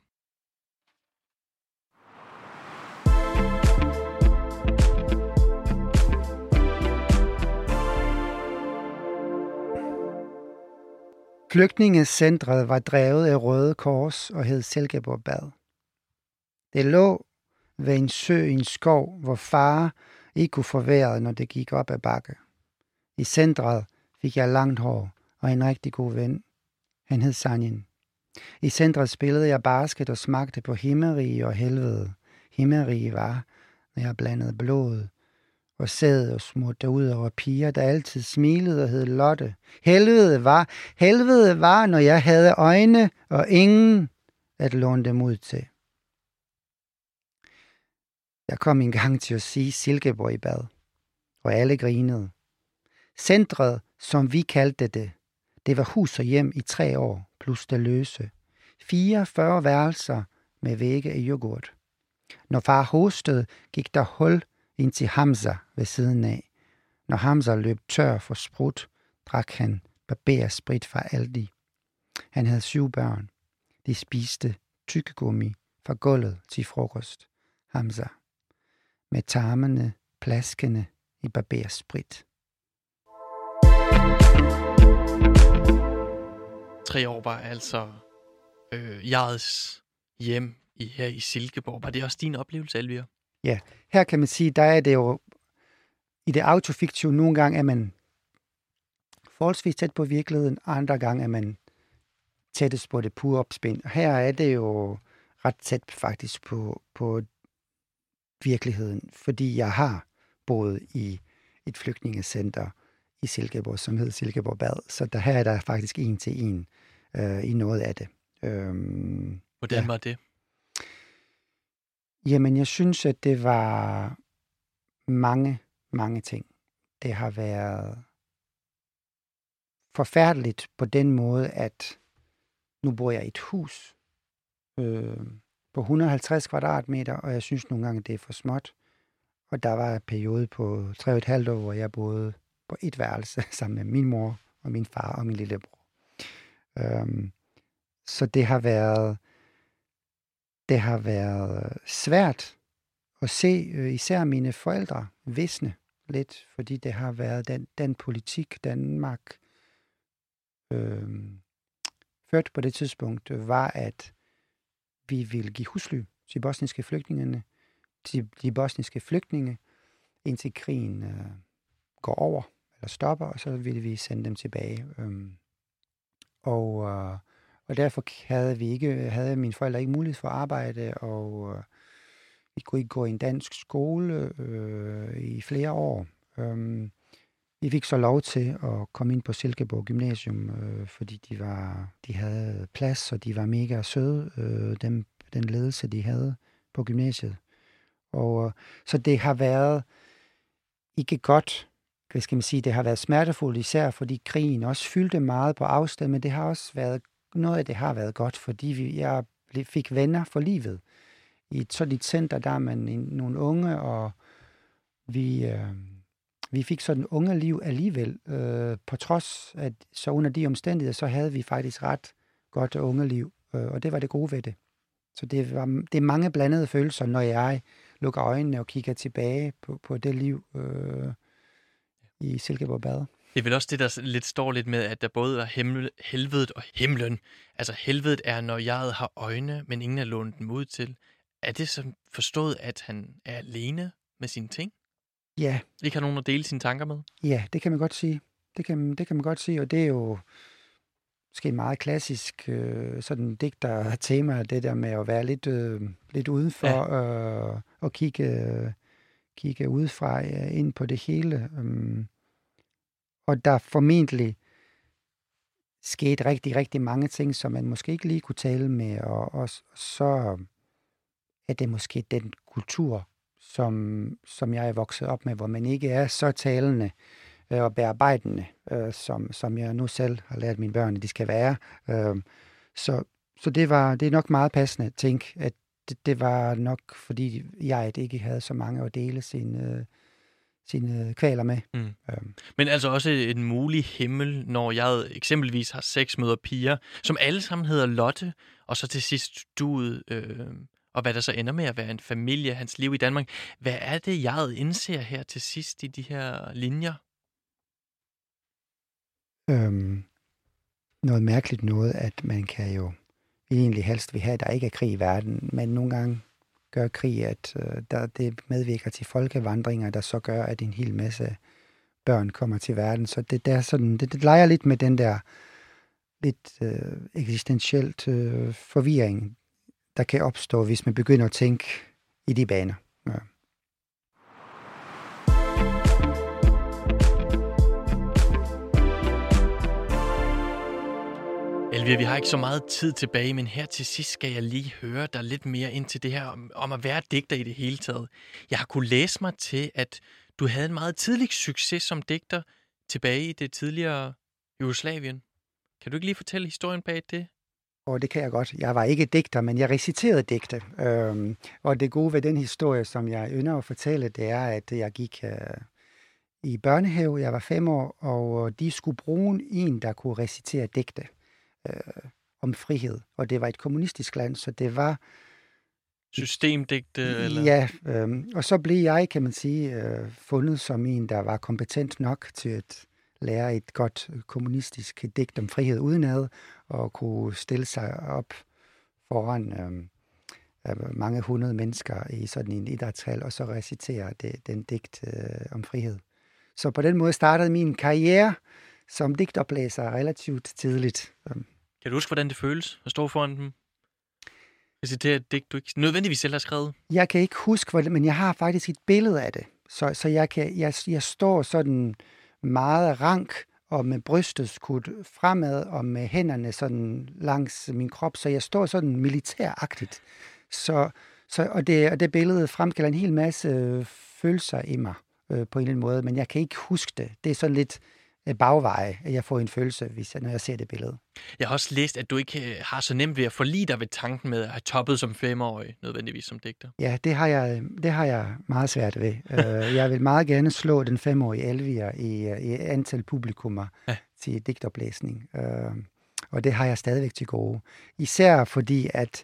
Flygtningecentret var drevet af Røde Kors og hed Silkeborg Bad. Det lå ved en sø i en skov, hvor far ikke kunne få vejret, når det gik op ad bakke. I centret fik jeg langt hår og en rigtig god ven. Han hed Sanjen. I centret spillede jeg basket og smagte på himmerige og helvede. Himmerige var, når jeg blandede blod og sad og smurte ud over piger, der altid smilede og hed Lotte. Helvede var, helvede var, når jeg havde øjne og ingen at låne dem ud til. Jeg kom engang til at sige Silkeborg i bad, og alle grinede. Centret, som vi kaldte det, det var hus og hjem i tre år, plus det løse. 44 værelser med vægge af yoghurt. Når far hostede, gik der hul ind til Hamza ved siden af. Når Hamza løb tør for sprut, drak han barbersprit fra Aldi. Han havde syv børn. De spiste tykkegummi fra gulvet til frokost. Hamza. Med tarmene plaskende i barbersprit. Tre år var altså øh, jeres hjem i, her i Silkeborg. Var det også din oplevelse, Elvira? Ja, her kan man sige, der er det jo, i det autofiktive, nogle gange er man forholdsvis tæt på virkeligheden, andre gange er man tættest på det pure opspind. Og her er det jo ret tæt faktisk på, på virkeligheden, fordi jeg har boet i et flygtningecenter i Silkeborg, som hed Silkeborg Bad. Så der her er der faktisk en til en øh, i noget af det. Øhm, Hvordan ja. var det? Jamen, jeg synes, at det var mange, mange ting. Det har været forfærdeligt på den måde, at nu bor jeg i et hus øh, på 150 kvadratmeter, og jeg synes nogle gange, det er for småt. Og der var en periode på 3,5 år, hvor jeg boede på et værelse [laughs] sammen med min mor og min far og min lillebror. Øhm, så det har været det har været svært at se øh, især mine forældre visne lidt, fordi det har været den, den politik, Danmark øh, ført på det tidspunkt, var, at vi vil give husly til bosniske flygtningene, til de bosniske flygtninge, indtil krigen øh, går over eller stopper, og så ville vi sende dem tilbage. Øhm, og, øh, og derfor havde vi ikke, havde mine forældre ikke mulighed for at arbejde, og øh, vi kunne ikke gå i en dansk skole øh, i flere år. Øhm, vi fik så lov til at komme ind på Silkeborg Gymnasium, øh, fordi de, var, de havde plads, og de var mega søde, øh, dem, den ledelse, de havde på gymnasiet. Og øh, så det har været ikke godt, hvad skal man sige, det har været smertefuldt, især fordi krigen også fyldte meget på afsted, men det har også været, noget af det har været godt, fordi vi, jeg fik venner for livet. I et sådan et center, der er man nogle unge, og vi... Øh, vi fik sådan unge liv alligevel. Øh, på trods at så under de omstændigheder, så havde vi faktisk ret godt unge liv, øh, og det var det gode ved det. Så det, var, det er mange blandede følelser, når jeg lukker øjnene og kigger tilbage på, på det liv øh, i Silkeborg Bade. Det er vel også det, der lidt står lidt med, at der både er himmel, helvedet og himlen. Altså helvedet er, når jeg har øjne, men ingen har lånt dem ud til. Er det så forstået, at han er alene med sine ting? Ja. Ikke har nogen at dele sine tanker med? Ja, det kan man godt sige. Det kan, det kan man godt sige, og det er jo måske meget klassisk øh, sådan digter tema, det der med at være lidt, øh, lidt udenfor ja. øh, og kigge, kigge udefra øh, ind på det hele. Um, og der formentlig skete rigtig, rigtig mange ting, som man måske ikke lige kunne tale med, og, og så er det måske den kultur, som, som jeg er vokset op med, hvor man ikke er så talende øh, og bearbejdende, øh, som, som jeg nu selv har lært mine børn, at de skal være. Øh, så så det, var, det er nok meget passende at tænke, at det, det var nok, fordi jeg ikke havde så mange at dele sine, øh, sine kvaler med. Mm. Øhm. Men altså også en mulig himmel, når jeg eksempelvis har seks møder piger, som alle sammen hedder Lotte, og så til sidst du øh, og hvad der så ender med at være en familie, hans liv i Danmark. Hvad er det, jeg indser her til sidst i de her linjer? Øhm, noget mærkeligt noget, at man kan jo egentlig helst vil have, at der ikke er krig i verden, men nogle gange gør krig, at øh, der, det medvirker til folkevandringer, der så gør, at en hel masse børn kommer til verden. Så det, der sådan, det, det leger lidt med den der lidt øh, eksistentielt øh, forvirring, der kan opstå, hvis man begynder at tænke i de baner. Ja. Elvia, vi har ikke så meget tid tilbage, men her til sidst skal jeg lige høre dig lidt mere ind til det her om, om at være digter i det hele taget. Jeg har kunnet læse mig til, at du havde en meget tidlig succes som digter tilbage i det tidligere Jugoslavien. Kan du ikke lige fortælle historien bag det? Og det kan jeg godt. Jeg var ikke digter, men jeg reciterede digte. Øhm, og det gode ved den historie, som jeg ynder at fortælle, det er, at jeg gik øh, i børnehave. Jeg var fem år, og de skulle bruge en, der kunne recitere digte øh, om frihed. Og det var et kommunistisk land, så det var... Systemdigte? Eller? Ja, øh, og så blev jeg, kan man sige, øh, fundet som en, der var kompetent nok til at lære et godt kommunistisk digt om frihed udenad, og kunne stille sig op foran øh, mange hundrede mennesker i sådan en idrætshal, og så recitere det, den digt øh, om frihed. Så på den måde startede min karriere som digtoplæser relativt tidligt. Kan du huske, hvordan det føles at stå foran dem? Recitere et digt, du ikke nødvendigvis selv har skrevet? Jeg kan ikke huske, men jeg har faktisk et billede af det. Så, så jeg, kan, jeg, jeg står sådan meget rank og med brystet skudt fremad og med hænderne sådan langs min krop, så jeg står sådan militæragtigt. Så, så, og, det, og det billede fremkalder en hel masse følelser i mig øh, på en eller anden måde, men jeg kan ikke huske det. Det er sådan lidt øh, bagveje, at jeg får en følelse, hvis jeg, når jeg ser det billede. Jeg har også læst, at du ikke øh, har så nemt ved at forlige dig ved tanken med at have toppet som femårig, nødvendigvis som digter. Ja, det har jeg, det har jeg meget svært ved. [laughs] Øh, jeg vil meget gerne slå den femårige Elvia i, i antal publikummer ja. til digtoplæsning. Og det har jeg stadigvæk til gode. Især fordi, at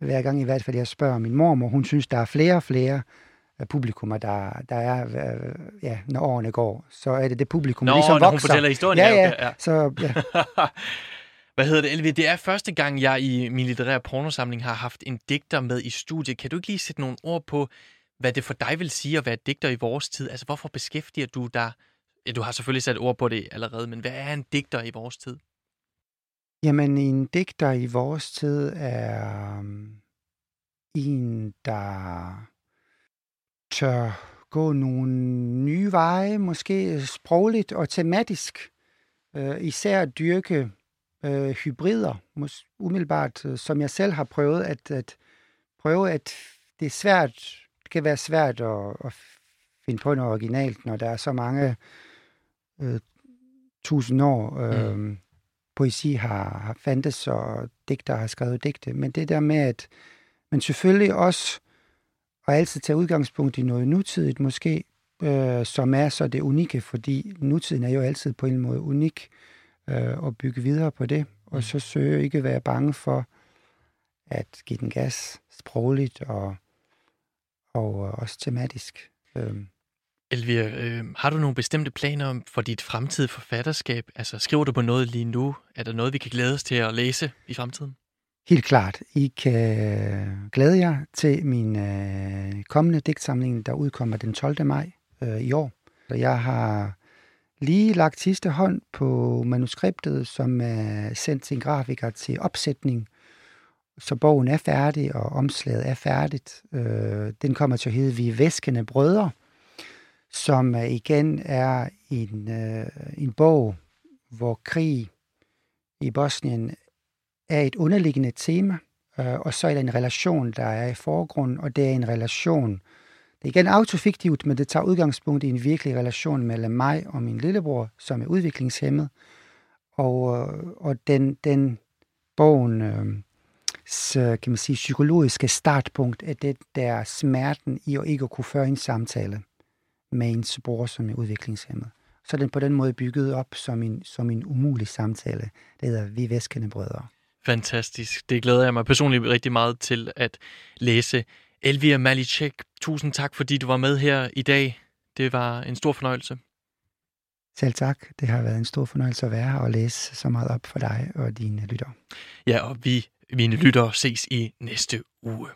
hver gang i hvert fald jeg spørger min mormor, hun synes, der er flere og flere publikummer, der, der er, øh, ja, når årene går, så er det det publikum, Nå, ligesom vokser. hun fortæller historien. Ja, ja, ja. Så, ja. [laughs] Hvad hedder det, Elvi? Det er første gang, jeg i min litterære pornosamling har haft en digter med i studiet. Kan du ikke lige sætte nogle ord på, hvad det for dig vil sige at være digter i vores tid? Altså, hvorfor beskæftiger du dig? Ja, du har selvfølgelig sat ord på det allerede, men hvad er en digter i vores tid? Jamen, en digter i vores tid er um, en, der tør gå nogle nye veje, måske sprogligt og tematisk. Uh, især dyrke uh, hybrider, mås- umiddelbart, uh, som jeg selv har prøvet at, at prøve, at det er svært, det kan være svært at, at finde på noget originalt, når der er så mange uh, tusind år. Uh, mm poesi har, har fandtes, og digter har skrevet digte. Men det der med, at man selvfølgelig også, og altid tage udgangspunkt i noget nutidigt måske, øh, som er så det unikke, fordi nutiden er jo altid på en måde unik, øh, og bygge videre på det, og mm. så søge ikke være bange for at give den gas sprogligt og, og også tematisk. Øh. Elvira, øh, har du nogle bestemte planer for dit fremtidige forfatterskab? Altså, skriver du på noget lige nu? Er der noget, vi kan glæde os til at læse i fremtiden? Helt klart. I kan glæde jer til min øh, kommende digtsamling, der udkommer den 12. maj øh, i år. Så jeg har lige lagt sidste hånd på manuskriptet, som er sendt til en grafiker til opsætning. Så bogen er færdig, og omslaget er færdigt. Øh, den kommer til at hedde Vi Væskende Brødre som igen er en, øh, en bog, hvor krig i Bosnien er et underliggende tema, øh, og så er der en relation, der er i forgrunden, og det er en relation, det er igen autofiktivt, men det tager udgangspunkt i en virkelig relation mellem mig og min lillebror, som er udviklingshemmet, og, øh, og den, den bogen, øh, så kan man sige, psykologiske startpunkt er det der smerten i at ikke kunne føre en samtale med ens bror, som er udviklingshemmet. Så den på den måde bygget op som en, som en umulig samtale. Det hedder Vi Væskende Brødre. Fantastisk. Det glæder jeg mig personligt rigtig meget til at læse. Elvira Malicek, tusind tak, fordi du var med her i dag. Det var en stor fornøjelse. Selv tak. Det har været en stor fornøjelse at være her og læse så meget op for dig og dine lyttere. Ja, og vi, mine lyttere, ses i næste uge.